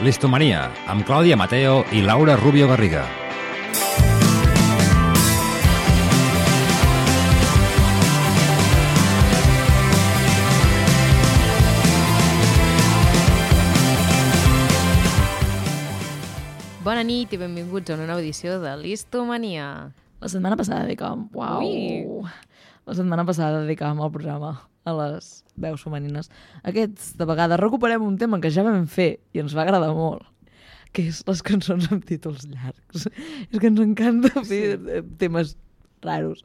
Listomania, amb Clàudia Mateo i Laura Rubio Garriga. Bona nit i benvinguts a una nova edició de Listomania. La setmana passada dedicàvem... Uau! Ui. La setmana passada dedicàvem el programa a les veus femenines. Aquests, de vegades, recuperem un tema que ja vam fer i ens va agradar molt, que és les cançons amb títols llargs. és que ens encanta fer sí. temes raros.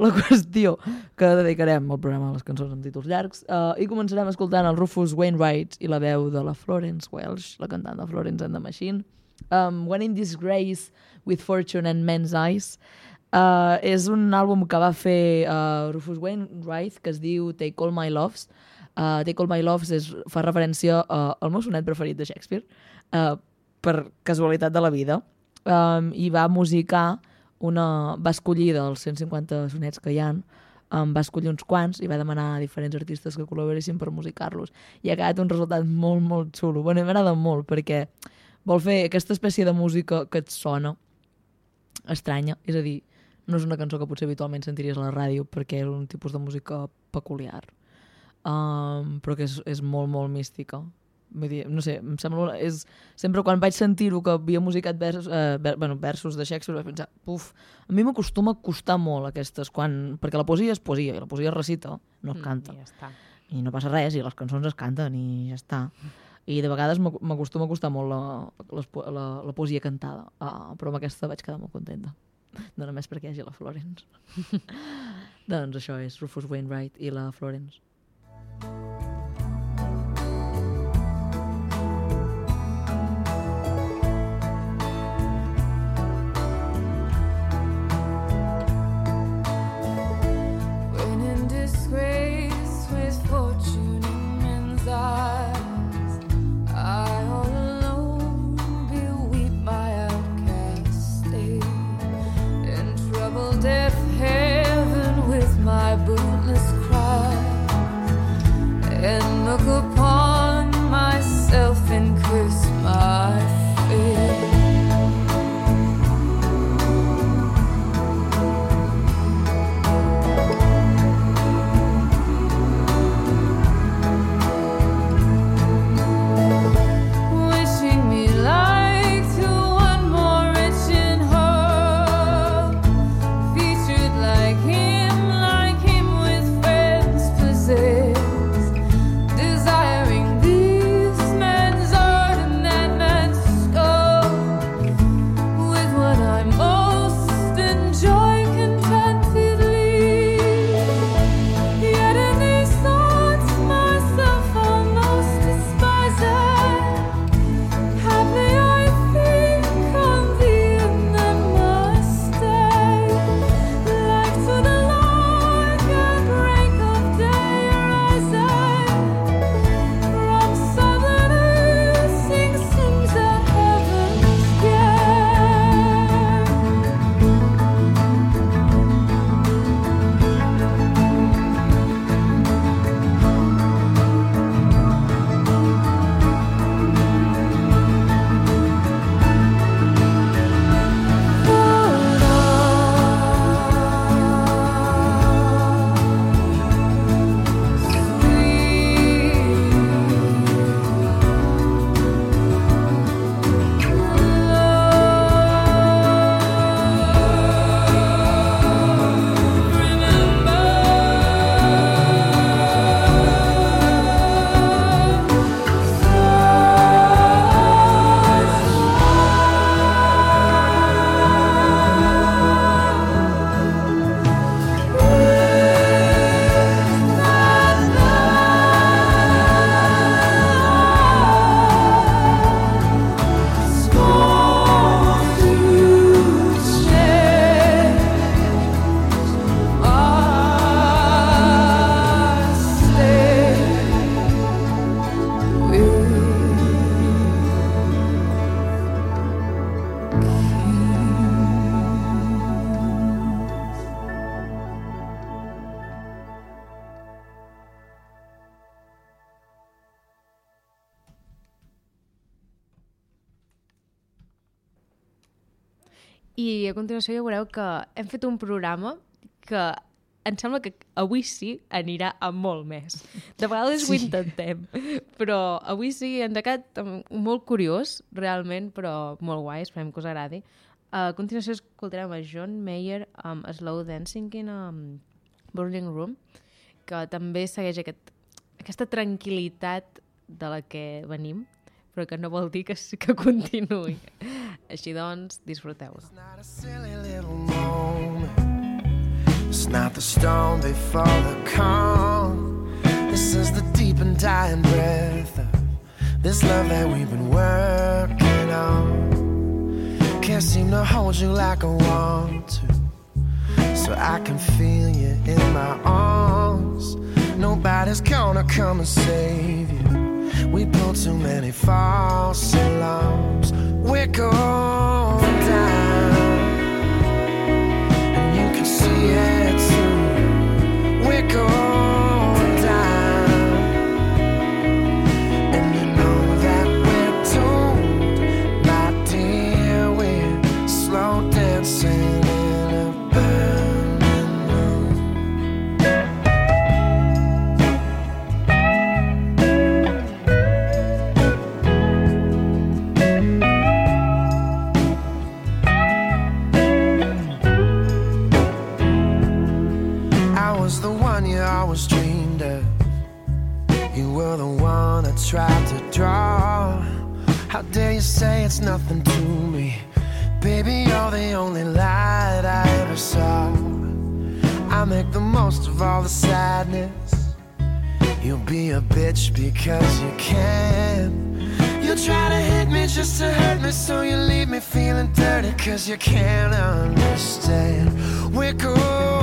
La qüestió que dedicarem al programa a les cançons amb títols llargs uh, i començarem escoltant el Rufus Wainwright i la veu de la Florence Welsh, la cantant de Florence and the Machine. Um, When in Disgrace with Fortune and Men's Eyes Uh, és un àlbum que va fer uh, Rufus Wainwright, que es diu Take All My Loves. Uh, Take All My Loves és, fa referència uh, al meu sonet preferit de Shakespeare, uh, per casualitat de la vida, um, i va musicar una... va escollir dels 150 sonets que hi han, um, va escollir uns quants i va demanar a diferents artistes que col·laboressin per musicar-los. I ha quedat un resultat molt, molt xulo. Bueno, m'agrada molt perquè vol fer aquesta espècie de música que et sona estranya, és a dir, no és una cançó que potser habitualment sentiries a la ràdio perquè és un tipus de música peculiar um, però que és, és molt, molt mística Vull dir, no sé, em sembla... És, sempre quan vaig sentir-ho que havia musicat vers, eh, ver, bueno, versos de Shakespeare vaig pensar, puf, a mi m'acostuma a costar molt aquestes, quan, perquè la poesia és poesia i la poesia es recita, no es canta. Mm, ja està. I no passa res, i les cançons es canten i ja està. I de vegades m'ac- m'acostuma a costar molt la, po- la, la poesia cantada, uh, però amb aquesta vaig quedar molt contenta. No només perquè hi hagi la Florence. doncs això és Rufus Wainwright i la Florence. Continuació ja veureu que hem fet un programa que em sembla que avui sí anirà a molt més. De vegades sí. ho intentem, però avui sí quedat um, molt curiós, realment, però molt guai, esperem que us agradi. A continuació escoltarem a John Mayer amb Slow Dancing in a Burning Room, que també segueix aquest, aquesta tranquil·litat de la que venim, però que no vol dir que, que continuï. Així doncs, disfruteu-lo. It's not the storm before the calm. This is the deep and dying breath of this love that we've been working on. Can't seem to hold you like I want to. So I can feel you in my arms. Nobody's gonna come and save you. We pulled too many false alarms. We're going down, and you can see it too. We're going tried to draw. How dare you say it's nothing to me? Baby, you're the only light I ever saw. I make the most of all the sadness. You'll be a bitch because you can. You try to hit me just to hurt me, so you leave me feeling dirty because you can't understand. We're going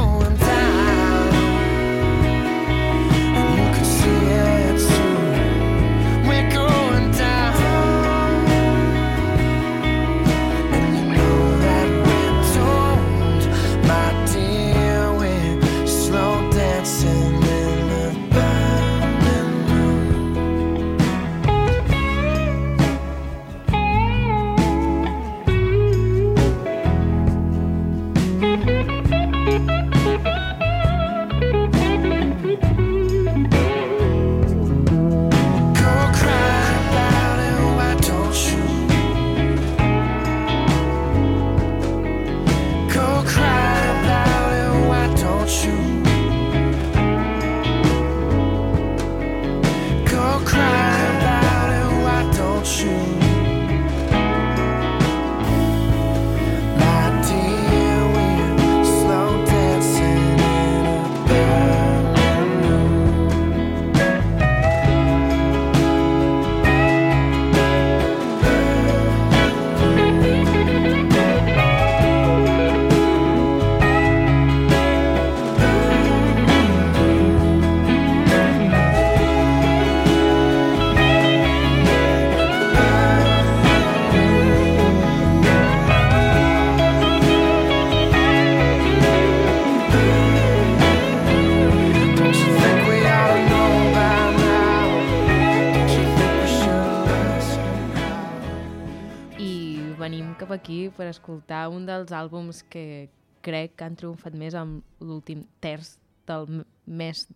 per escoltar un dels àlbums que crec que han triomfat més amb l'últim terç del mes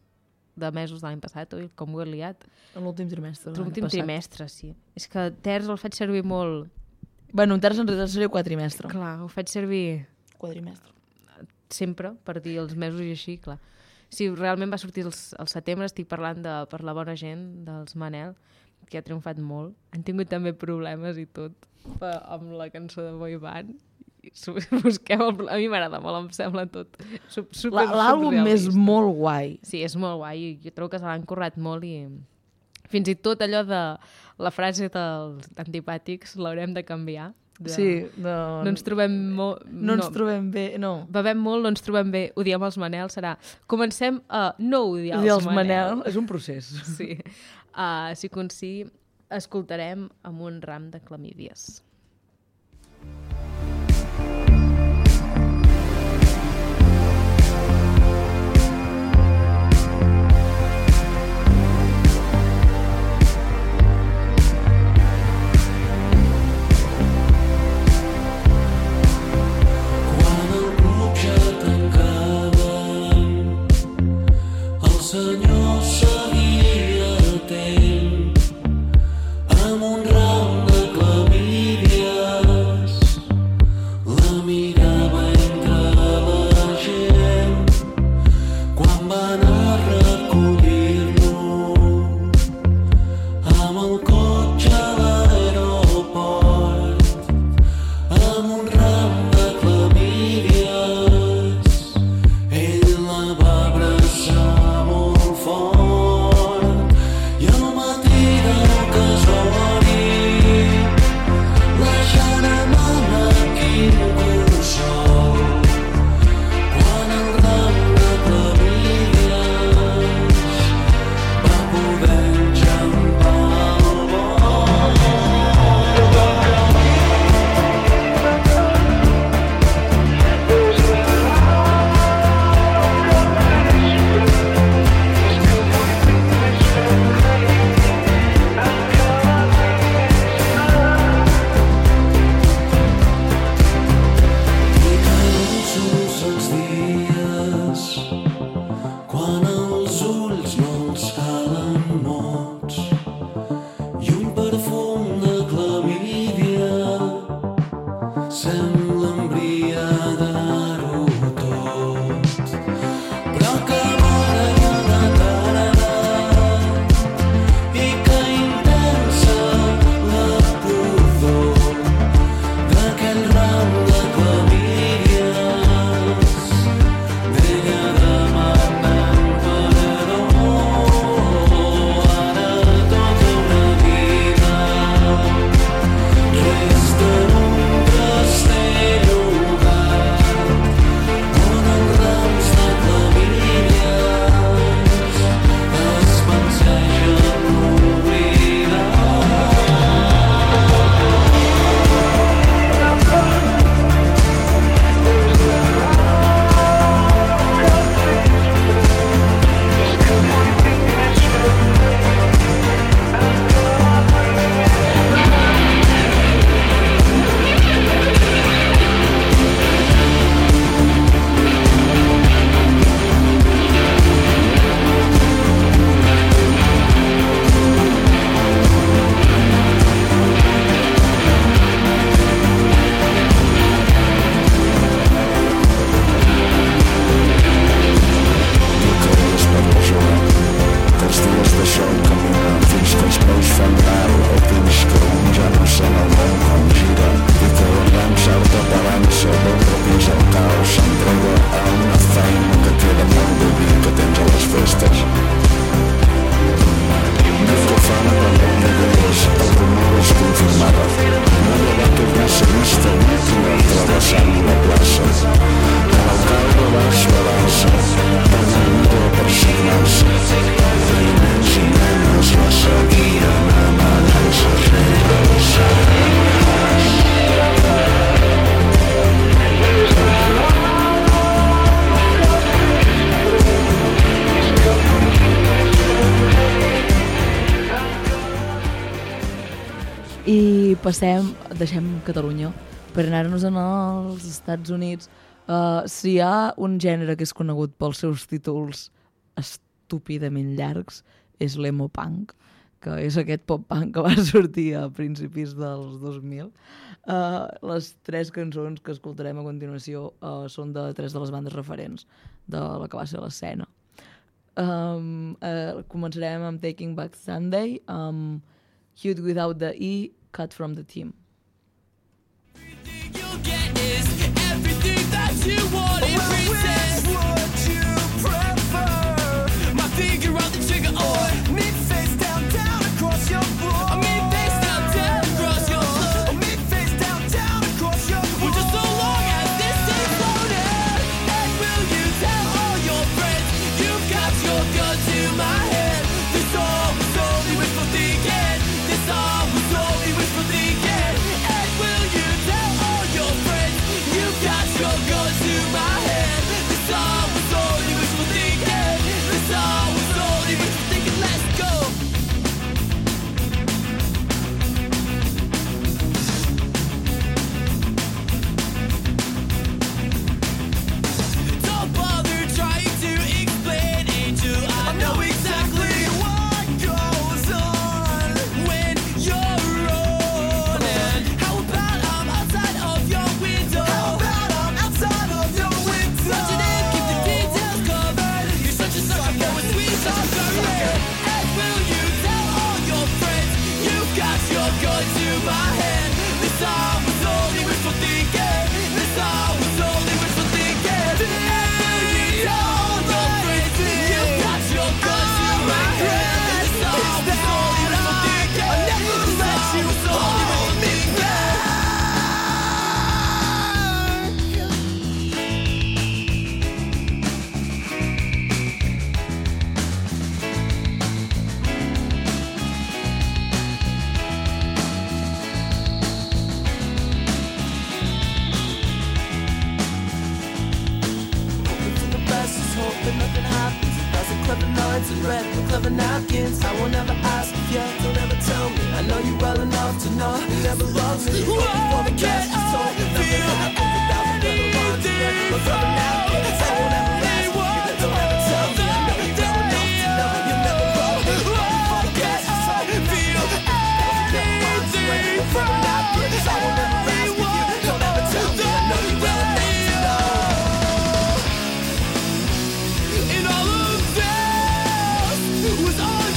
de mesos de l'any passat, oi? Com ho he liat. En l'últim trimestre. L'últim trimestre, sí. És que terç el faig servir molt... Bueno, un terç en realitat seria quadrimestre. Clar, ho faig servir Quadrimestre. sempre per dir els mesos i així, clar. Si realment va sortir el, el setembre, estic parlant de Per la bona gent, dels Manel, que ha triomfat molt. Han tingut també problemes i tot per, amb la cançó de Boy Band. Busqueu, el, a mi m'agrada molt, em sembla tot su- super L'àlbum és molt guai. Sí, és molt guai i jo trobo que se l'han currat molt i fins i tot allò de la frase dels antipàtics l'haurem de canviar. De, Sí, no, No ens trobem molt... no ens trobem bé, no. Bevem molt, no ens trobem bé, odiem els Manel, serà... Comencem a no odiar I els, els Manel és un procés. Sí. Uh, si consigui, escoltarem amb un ram de clamídies. Senyor. passem, deixem Catalunya per anar-nos als Estats Units. Uh, si hi ha un gènere que és conegut pels seus títols estúpidament llargs, és l'emo punk, que és aquest pop punk que va sortir a principis dels 2000. Uh, eh, les tres cançons que escoltarem a continuació uh, són de tres de les bandes referents de la que va ser l'escena. Um, uh, començarem amb Taking Back Sunday, amb um, Cute Without the E cut from the team. Everything was all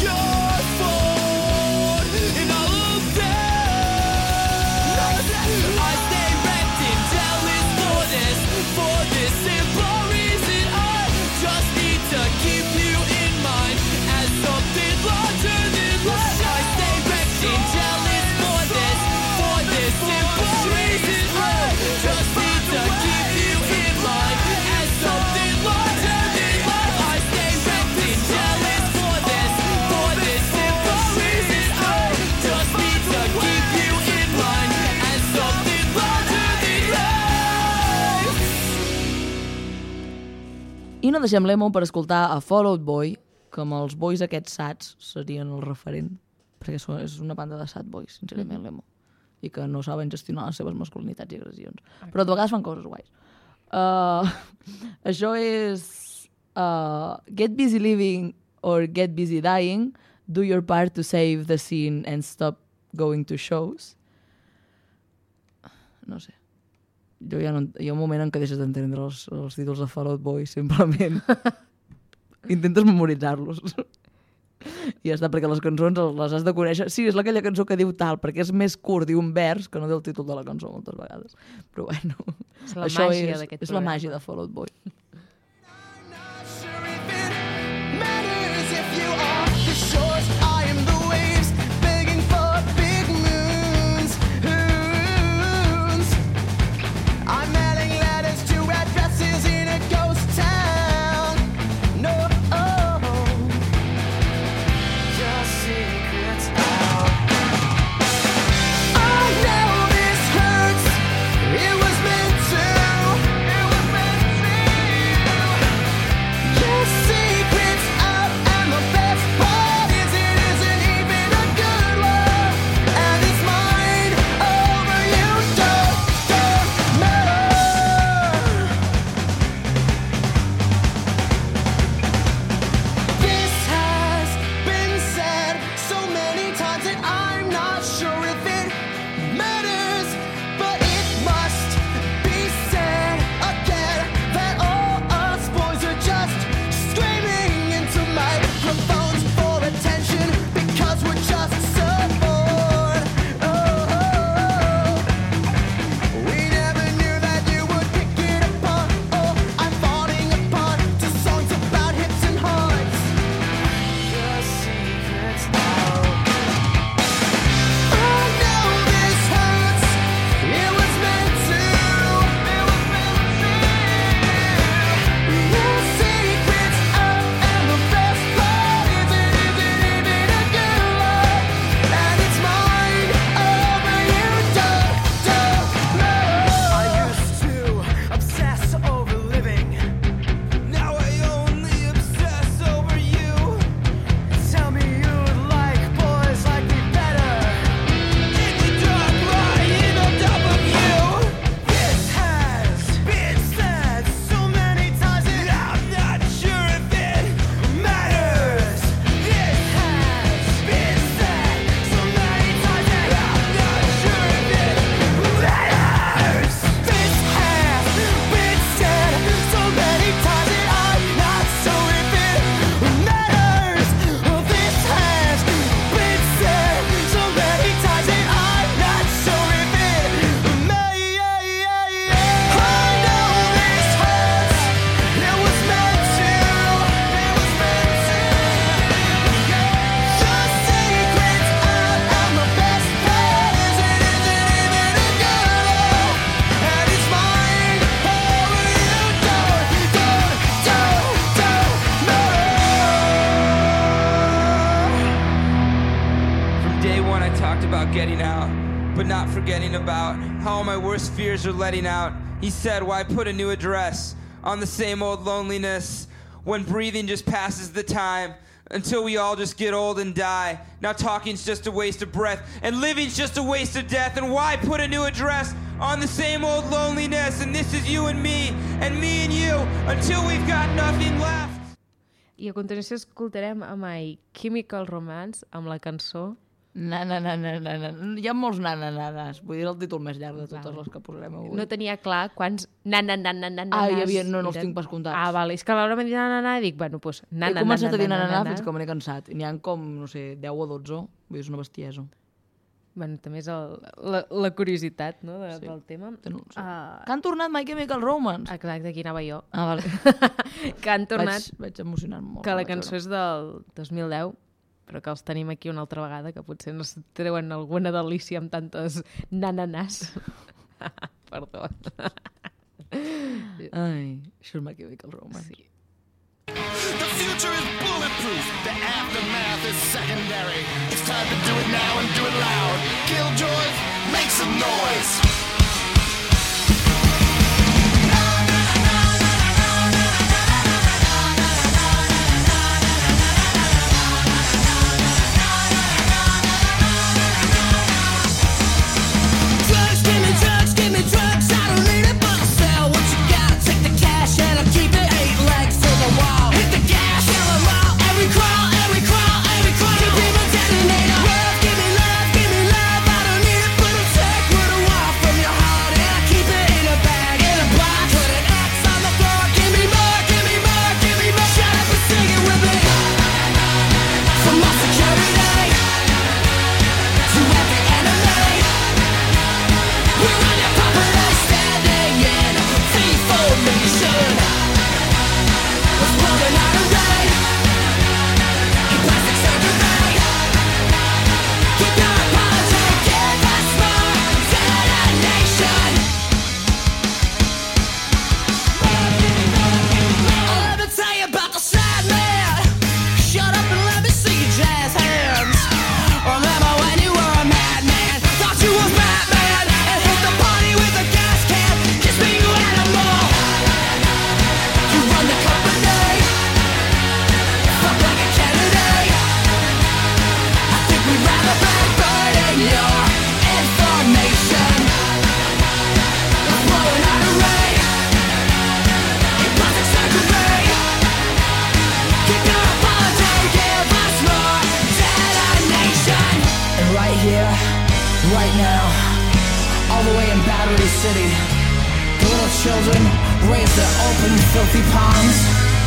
Imagina deixem l'Emo per escoltar a Fall Out Boy, que amb els boys aquests sats serien el referent, perquè és una banda de sad boys, sincerament, mm. l'Emo, i que no saben gestionar les seves masculinitats i agressions. Okay. Però de vegades fan coses guais. Uh, això és uh, Get Busy Living or Get Busy Dying, Do Your Part to Save the Scene and Stop Going to Shows. No sé jo ja no, hi ha un moment en què deixes d'entendre els, els títols de Fallout Boy, simplement. Intentes memoritzar-los. I ja està, perquè les cançons les has de conèixer. Sí, és aquella cançó que diu tal, perquè és més curt diu un vers que no diu el títol de la cançó moltes vegades. Però bueno, és la això màgia és, és la màgia de Fallout Boy. fears are letting out. He said, Why put a new address on the same old loneliness when breathing just passes the time? Until we all just get old and die. Now talking's just a waste of breath, and living's just a waste of death. And why put a new address on the same old loneliness? And this is you and me, and me and you, until we've got nothing left. I a continuació escoltarem a My Chemical Romance amb la cançó Na, na, na, na, na, na. Hi ha molts nanananas. Vull dir el títol més llarg de totes Vale. les que posarem avui. No tenia clar quants nananananas Ah, hi havia- no, no els tinc pas comptats. Ah, vale. És que a l'hora m'ha dit nanana i dic, bueno, doncs... He començat a dir nanana fins que me n'he cansat. N'hi ha com, no sé, 10 o 12. Vull dir, és una bestiesa. Bueno, també és el, la, la curiositat no, de, Sí. del tema. Tenen- sí. Uh, Que han tornat My Chemical Romance. exacte, aquí anava jo. Ah, vale. que han tornat, Vaig, vaig emocionar-me molt. que la cançó és del 2010, però que els tenim aquí una altra vegada, que potser no es treuen alguna delícia amb tantes nananàs. Perdó. Ai, això és My Chemical Romance. Sí. The future is bulletproof. The aftermath is secondary. It's time to do it now and do it loud. Killjoys, make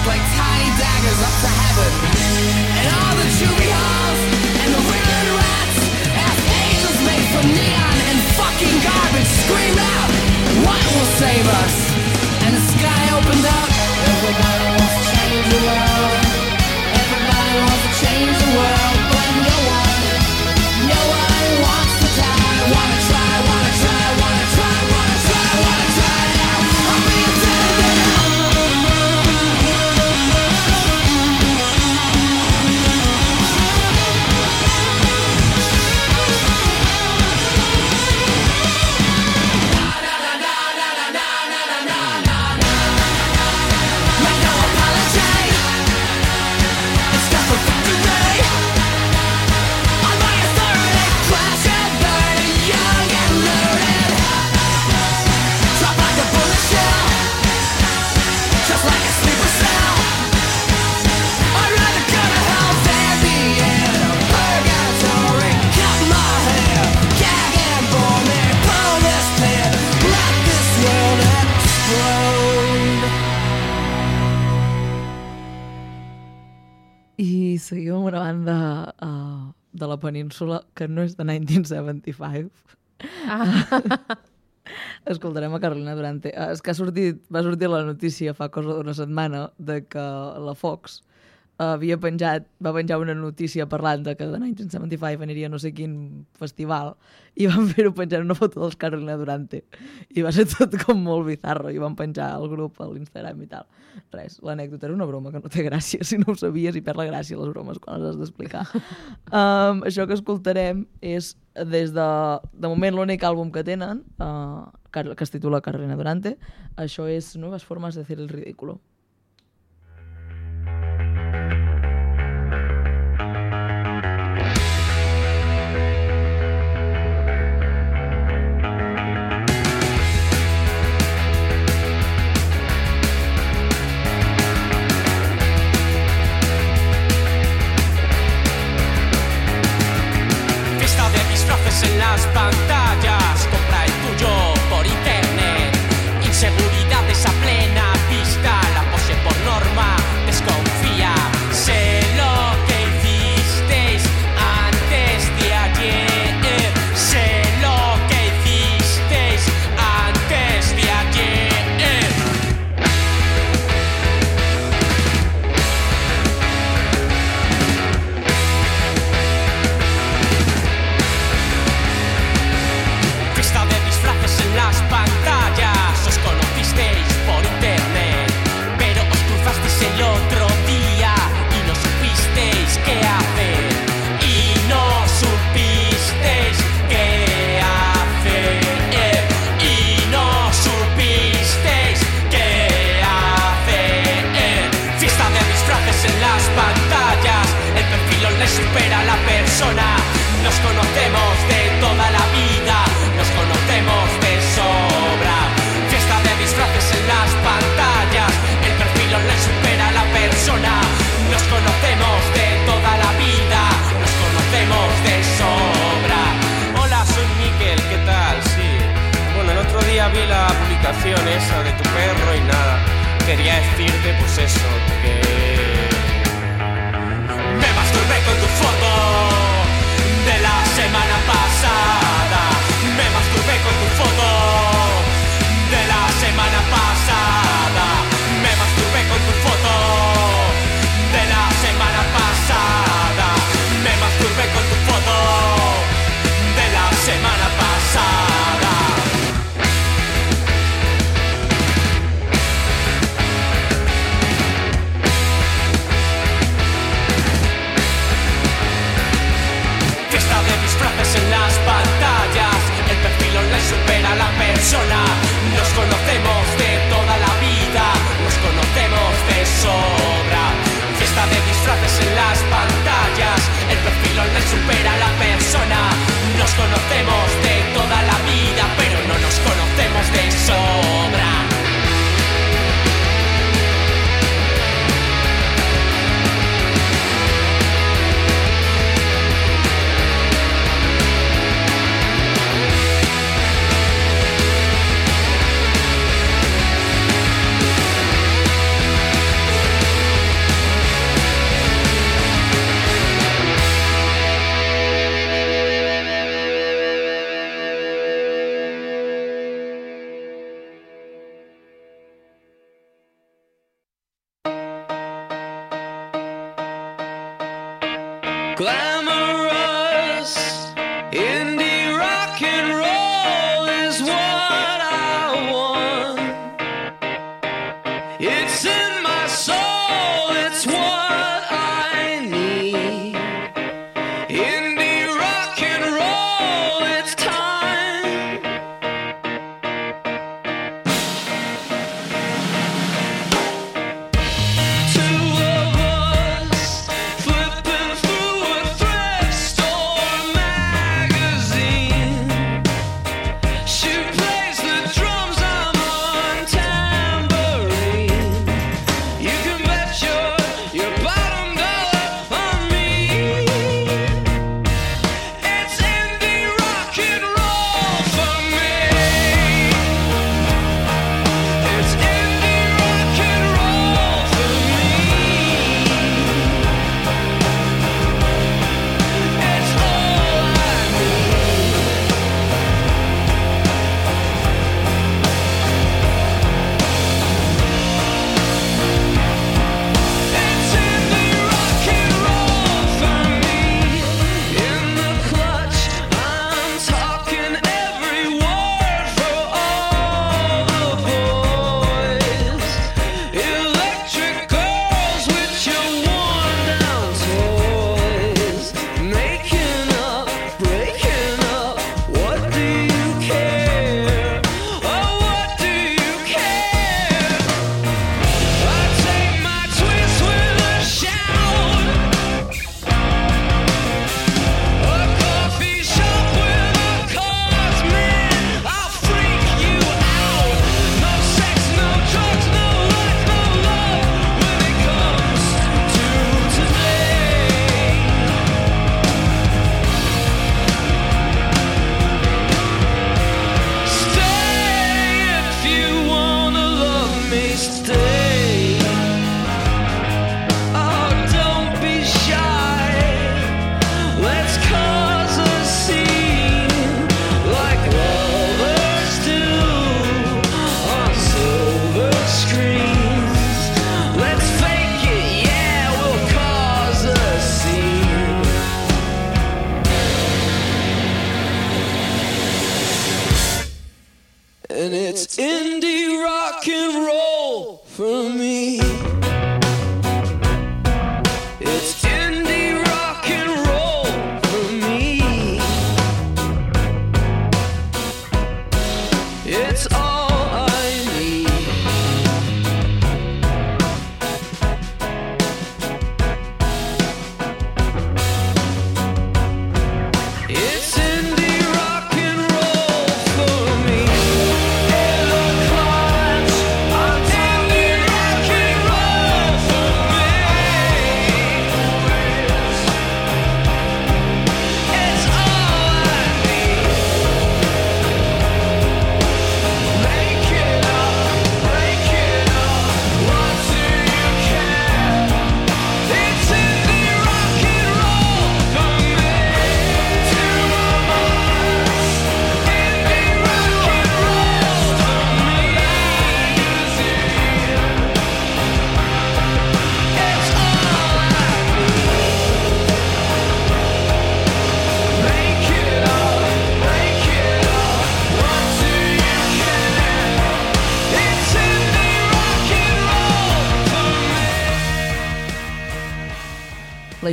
like tiny daggers up to heaven. And all the juvie halls and the rats, made from neon and fucking garbage, out, what will save us? And the sky opened up. De la península que no és de 1975. Ah. Escoltarem a Carolina Durante. Uh, és que ha sortit, va sortir la notícia fa cosa d'una setmana de que la Fox havia penjat, va penjar una notícia parlant de que de 1975 aniria a no sé quin festival i van fer-ho penjar una foto dels Carolina Durante. I va ser tot com molt bizarro i van penjar al grup a l'Instagram i tal. Res, l'anècdota era una broma que no té gràcia si no ho sabies i perd la gràcia les bromes quan les has d'explicar. Um, això que escoltarem és des de, de moment l'únic àlbum que tenen uh, que es titula Carolina Durante. Això és Nuevas formas de hacer el ridículo Quería decirte, pues eso, que. Conocemos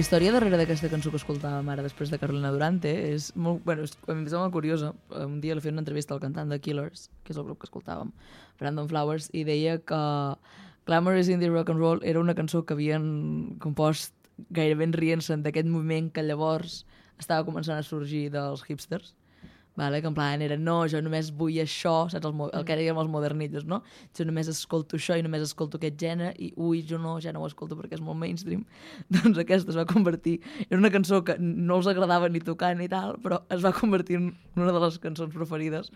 història darrere d'aquesta cançó que escoltàvem ara després de Carolina Durante és molt, bueno, és, em sembla curiosa. Un dia li feia una entrevista al cantant de Killers, que és el grup que escoltàvem, Brandon Flowers, i deia que Glamorous Indie Rock and Roll era una cançó que havien compost gairebé rient-se'n d'aquest moviment que llavors estava començant a sorgir dels hipsters vale? que en plan era, no, jo només vull això, saps, el, el que dèiem els modernillos, no? Jo només escolto això i només escolto aquest gènere i ui, jo no, ja no ho escolto perquè és molt mainstream. doncs aquesta es va convertir en una cançó que no els agradava ni tocar ni tal, però es va convertir en una de les cançons preferides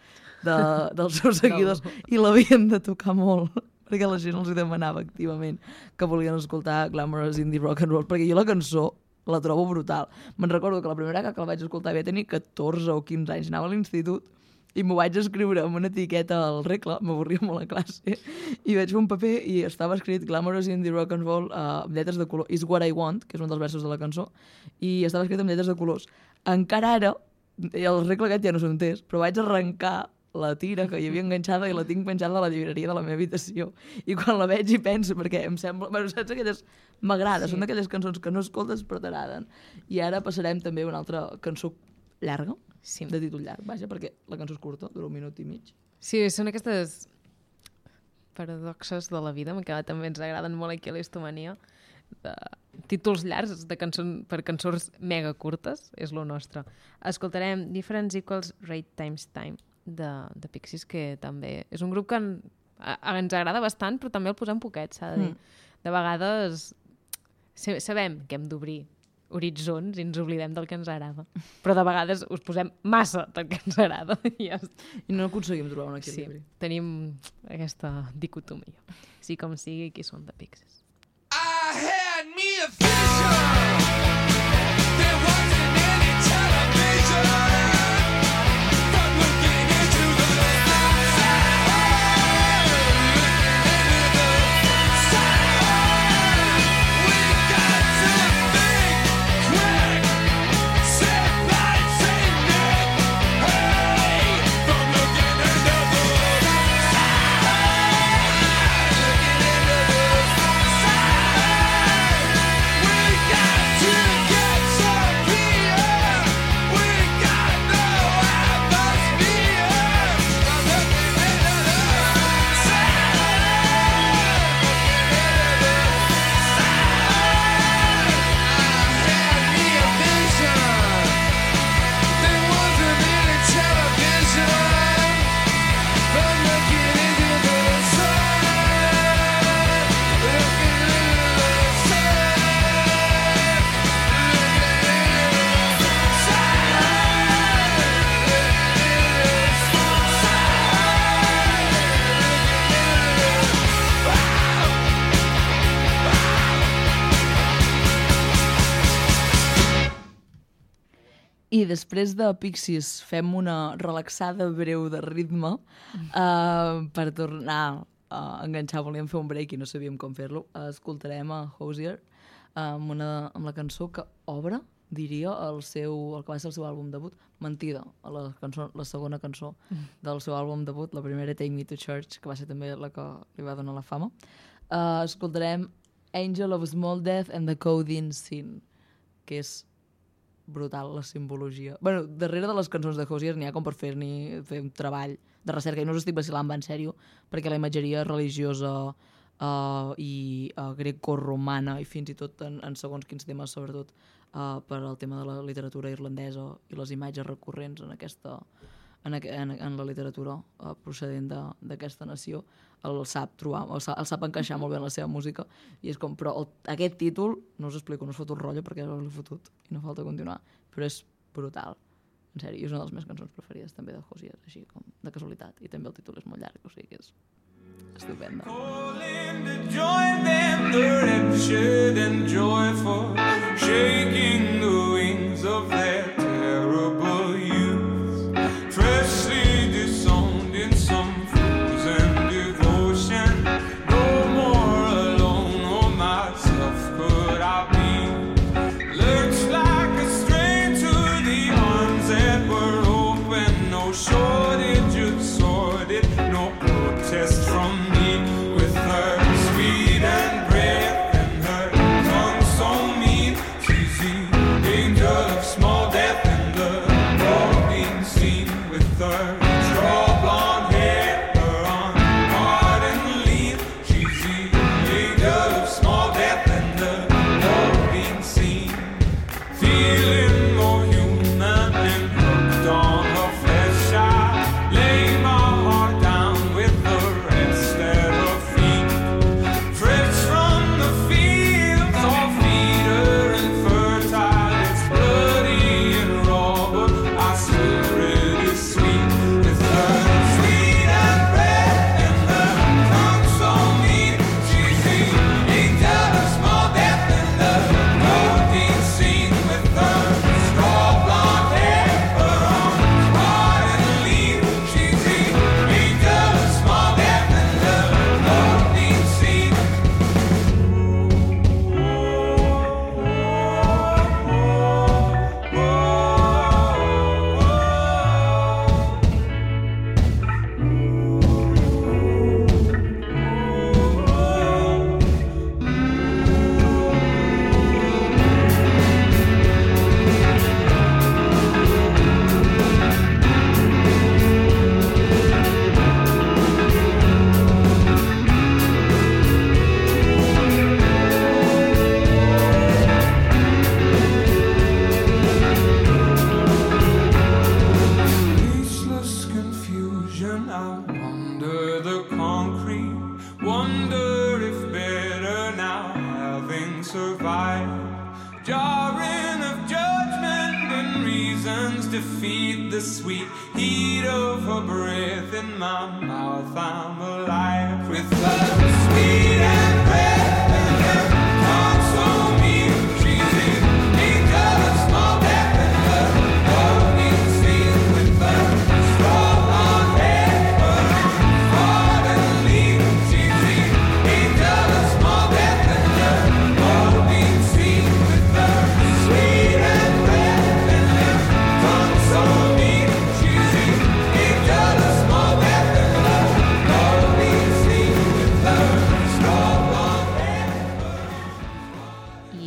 de, dels seus seguidors i l'havien de tocar molt perquè la gent els demanava activament que volien escoltar Glamorous Indie Rock and Roll, perquè jo la cançó la trobo brutal. Me'n recordo que la primera que la vaig escoltar havia tenir 14 o 15 anys, anava a l'institut i m'ho vaig escriure amb una etiqueta al regle, m'avorria molt a classe, i vaig fer un paper i estava escrit Glamorous Indie Rock and Roll uh, amb lletres de color, Is What I Want, que és un dels versos de la cançó, i estava escrit amb lletres de colors. Encara ara, el regle aquest ja no s'ho entès, però vaig arrencar la tira que hi havia enganxada i la tinc penjada a la llibreria de la meva habitació. I quan la veig i penso, perquè em sembla... Bueno, saps aquelles... M'agrada, sí. són d'aquelles cançons que no escoltes però t'agraden. I ara passarem també a una altra cançó llarga, Sí. de títol llarg, vaja, perquè la cançó és curta, dura un minut i mig. Sí, són aquestes paradoxes de la vida, que també ens agraden molt aquí a l'Histomania, de títols llargs de cançons, per cançons mega curtes, és lo nostre. Escoltarem Difference Equals Rate Times Time, de, de Pixies, que també és un grup que en, a, a, ens agrada bastant, però també el posem poquet, s'ha de dir. Mm. De vegades sa- sabem que hem d'obrir horitzons i ens oblidem del que ens agrada. Però de vegades us posem massa del que ens agrada. I ja. I no aconseguim trobar un Sí, equilibri. tenim aquesta dicotomia. Sí com sigui, qui són de Pixies. I had me a vision. I després de Pixies fem una relaxada breu de ritme uh, per tornar a enganxar. Volíem fer un break i no sabíem com fer-lo. Escoltarem a Hosier amb, una, amb la cançó que obre, diria, el, seu, el que va ser el seu àlbum debut, Mentida, la, cançó, la segona cançó del seu àlbum debut, la primera Take Me to Church, que va ser també la que li va donar la fama. Uh, escoltarem Angel of Small Death and the Coding Sin, que és brutal la simbologia. bueno, darrere de les cançons de Hosier n'hi ha com per fer-n'hi fer un treball de recerca, i no us estic vacilant en sèrio, perquè la imatgeria religiosa uh, i uh, greco-romana, i fins i tot en, en segons quins temes, sobretot uh, per al tema de la literatura irlandesa i les imatges recurrents en aquesta en, en, en la literatura uh, procedent de- d'aquesta nació el sap trobar, el sap, el sap encaixar molt bé en la seva música i és com, però el, aquest títol no us explico, no us foto el rotllo perquè ja l'he fotut i no falta continuar, però és brutal en sèrio, i és una de les meves cançons preferides també de Hosier, així com de casualitat i també el títol és molt llarg, o sigui que és estupenda. Calling the shaking the wings of their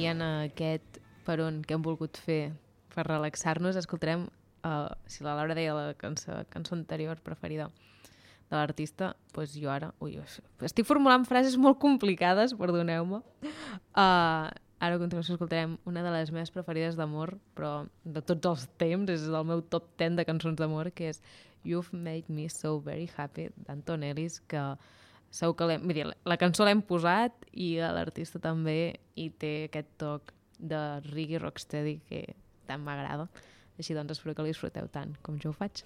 En aquest peron que hem volgut fer per relaxar-nos, escoltarem, uh, si la Laura deia la cançó, cançó anterior preferida de l'artista, doncs jo ara... Ui, estic formulant frases molt complicades, perdoneu-me. Uh, ara a continuació escoltarem una de les meves preferides d'amor, però de tots els temps, és el meu top 10 de cançons d'amor, que és You've Made Me So Very Happy, d'Anton Ellis, que segur que l'hem... Mira, la cançó l'hem posat i l'artista també i té aquest toc de reggae rocksteady que tant m'agrada. Així doncs espero que el disfruteu tant com jo ho faig.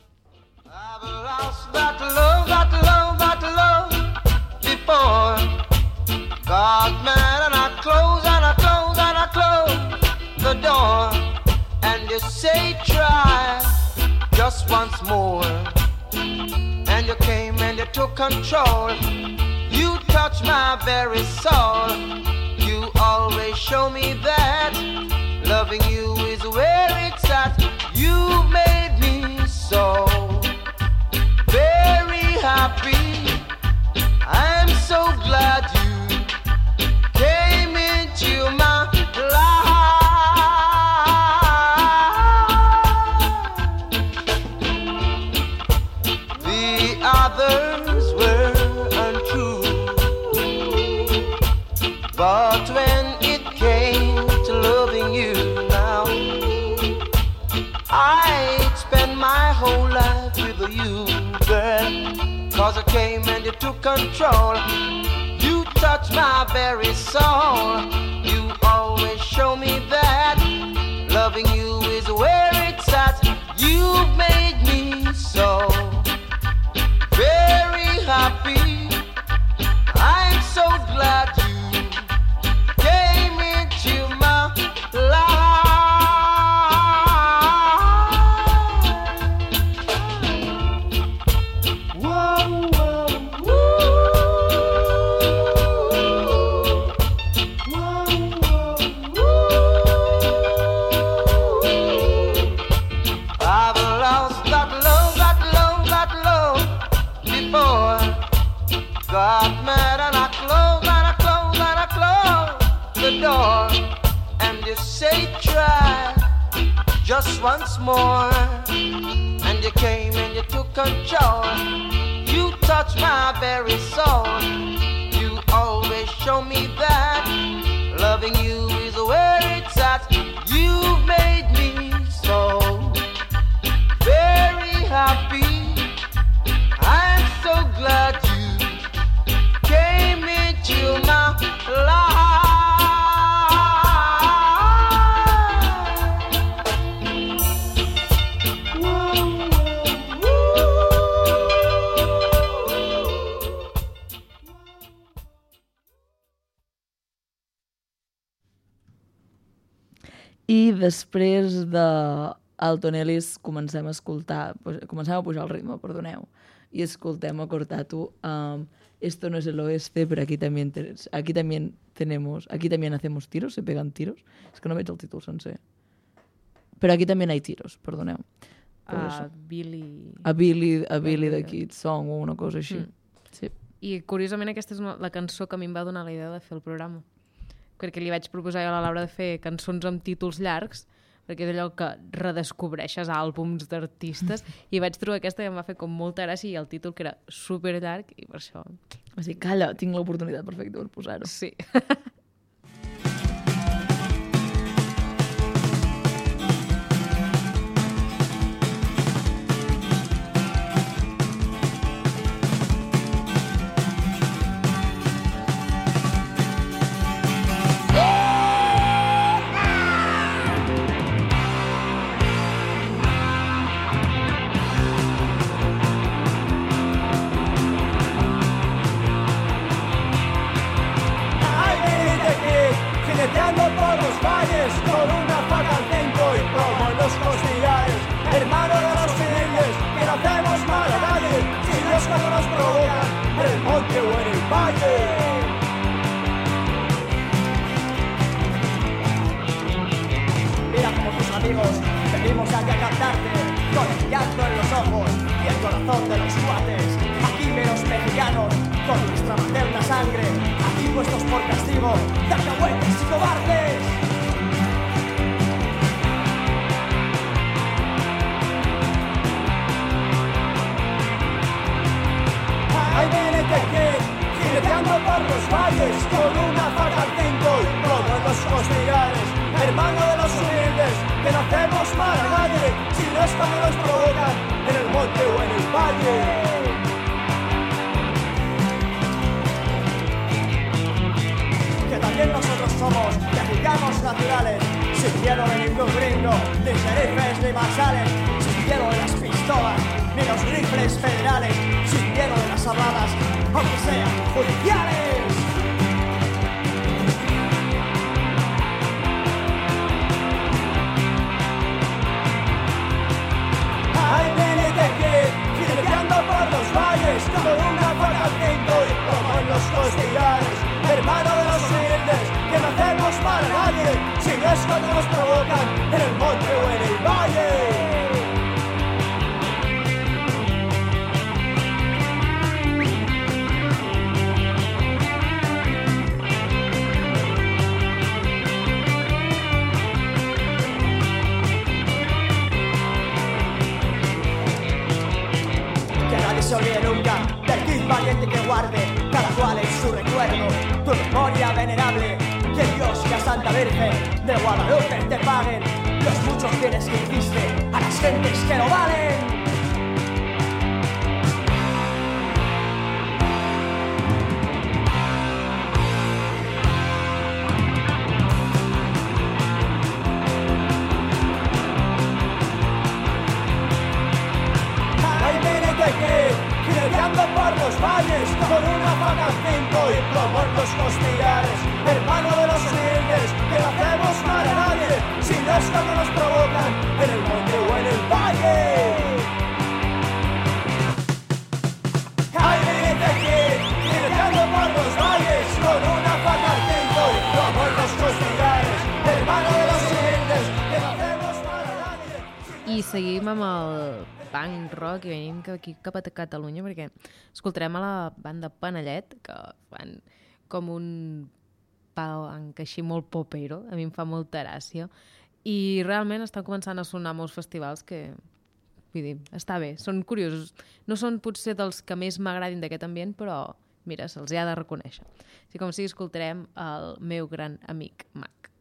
I've lost that love, that love, that love before. Got mad and I close and I close and I close the door. And you say try just once more. You came and you took control. You touched my very soul. You always show me that loving you is where it's at. You made me so very happy. I'm so glad you Cause I came and you took control. You touched my very soul. You always show me that loving you is where it's at. You've made Alton Ellis comencem a escoltar, comencem a pujar el ritme, perdoneu, i escoltem a Cortatu um, Esto no es el oeste, pero aquí también, aquí también tenemos, aquí también hacemos tiros, se pegan tiros. És que no veig el títol sencer. Però aquí també hay tiros, perdoneu. Per A. Billy... A Billy, a Billy the the- Kid Song o una cosa així. Mm. Sí. I curiosament aquesta és una, la cançó que a mi em va donar la idea de fer el programa. Perquè li vaig proposar jo a la Laura de fer cançons amb títols llargs, perquè és allò que redescobreixes àlbums d'artistes, i vaig trobar aquesta i em va fer com molta gràcia i el títol que era super llarg i per això... Va dir, calla, tinc l'oportunitat perfecta per posar-ho. Sí. federales, sin miedo de las habladas, aunque sean judiciales. Ahí viene Teque, jineteando por los valles, con una faca y como en los costillares. Hermano de los humildes, que no hacemos mal a nadie, si no es cuando nos provocan en el monte o cada cual en su recuerdo. Tu memoria venerable que Dios y la Santa Virgen de Guadalupe te paguen. Los muchos bienes que hiciste a las gentes que lo valen con una faca al cinto y los costillares. Hermano de los humildes, que no hacemos mal a nadie, si no es cuando nos provocan en el monte o en el valle. Por los valles con una faca y plomo en los costillares. Hermano de los humildes, que no hacemos mal a nadie. I seguim amb el punk rock i venim aquí cap a Catalunya perquè escoltarem a la banda Panellet que fan com un punk així molt popero, a mi em fa molta gràcia i realment estan començant a sonar molts festivals que vull dir, està bé, són curiosos. No són potser dels que més m'agradin d'aquest ambient però mira, se'ls ha de reconèixer. Així com sigui escoltarem el meu gran amic Mac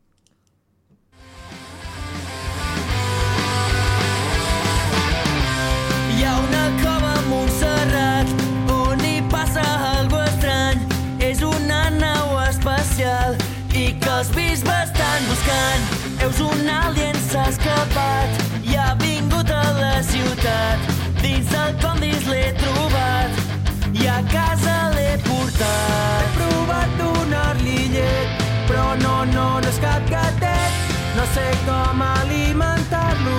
Heus un alien s'ha escapat i ha vingut a la ciutat. Dins del condis l'he trobat i a casa l'he portat. He provat donar-li llet, però no, no, no és cap gatet. No sé com alimentar-lo.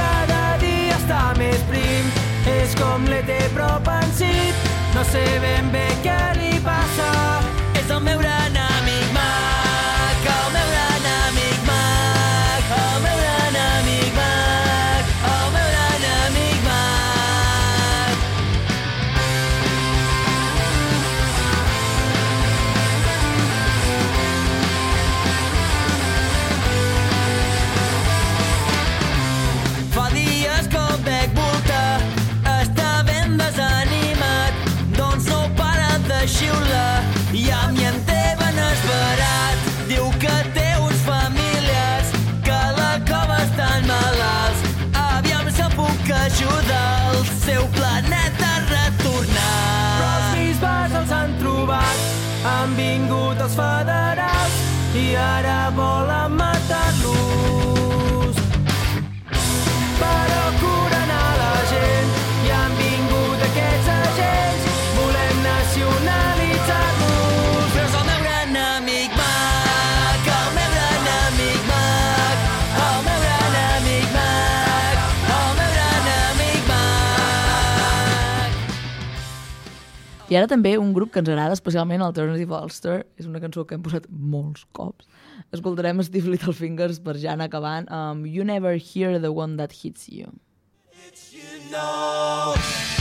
Cada dia està més prim, és com l'ET però pensit. No sé ben bé què li passa. És el meu gran amic I ara també un grup que ens agrada especialment, Alternative Ulster, és una cançó que hem posat molts cops. Escoltarem Steve Little Fingers per Jana acabant amb You Never Hear the One That Hits You. It's you know.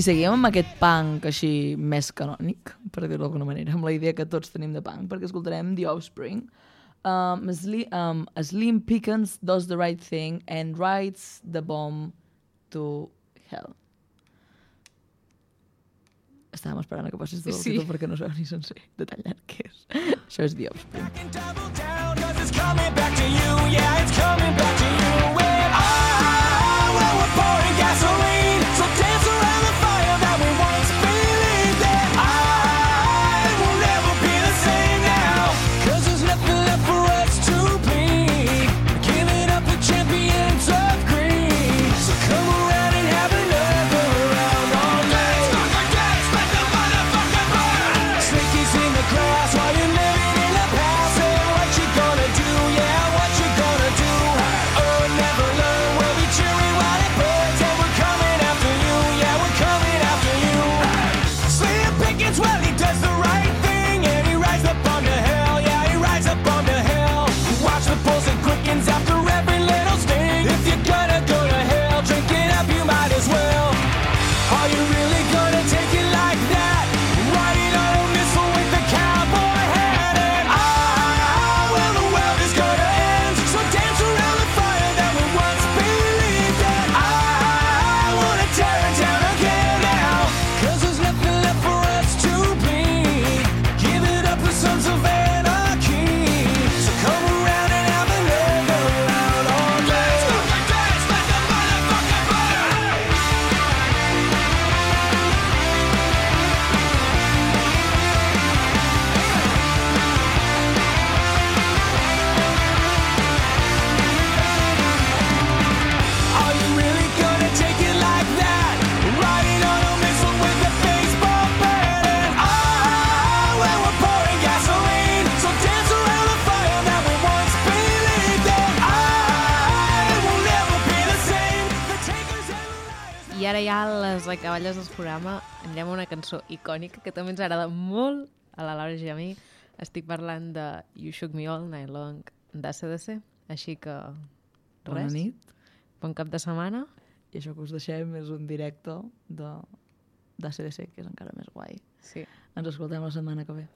I seguim amb aquest punk així més canònic, per dir-ho d'alguna manera, amb la idea que tots tenim de punk, perquè escoltarem The Offspring, um, Sli um, Slim Pickens does the right thing and rides the bomb to hell. Estàvem esperant que passis tot sí. perquè no sabeu ni sencer detallant què és. Això és The Offspring. Back down, it's coming back to you, yeah, it's coming back to you. Isaac Cavalles del programa anirem a una cançó icònica que també ens agrada molt a la Laura i a mi. Estic parlant de You Shook Me All Night Long d'ACDC, així que res. Bona nit. Bon cap de setmana. I això que us deixem és un directe de d'ACDC, que és encara més guai. Sí. Ens escoltem la setmana que ve.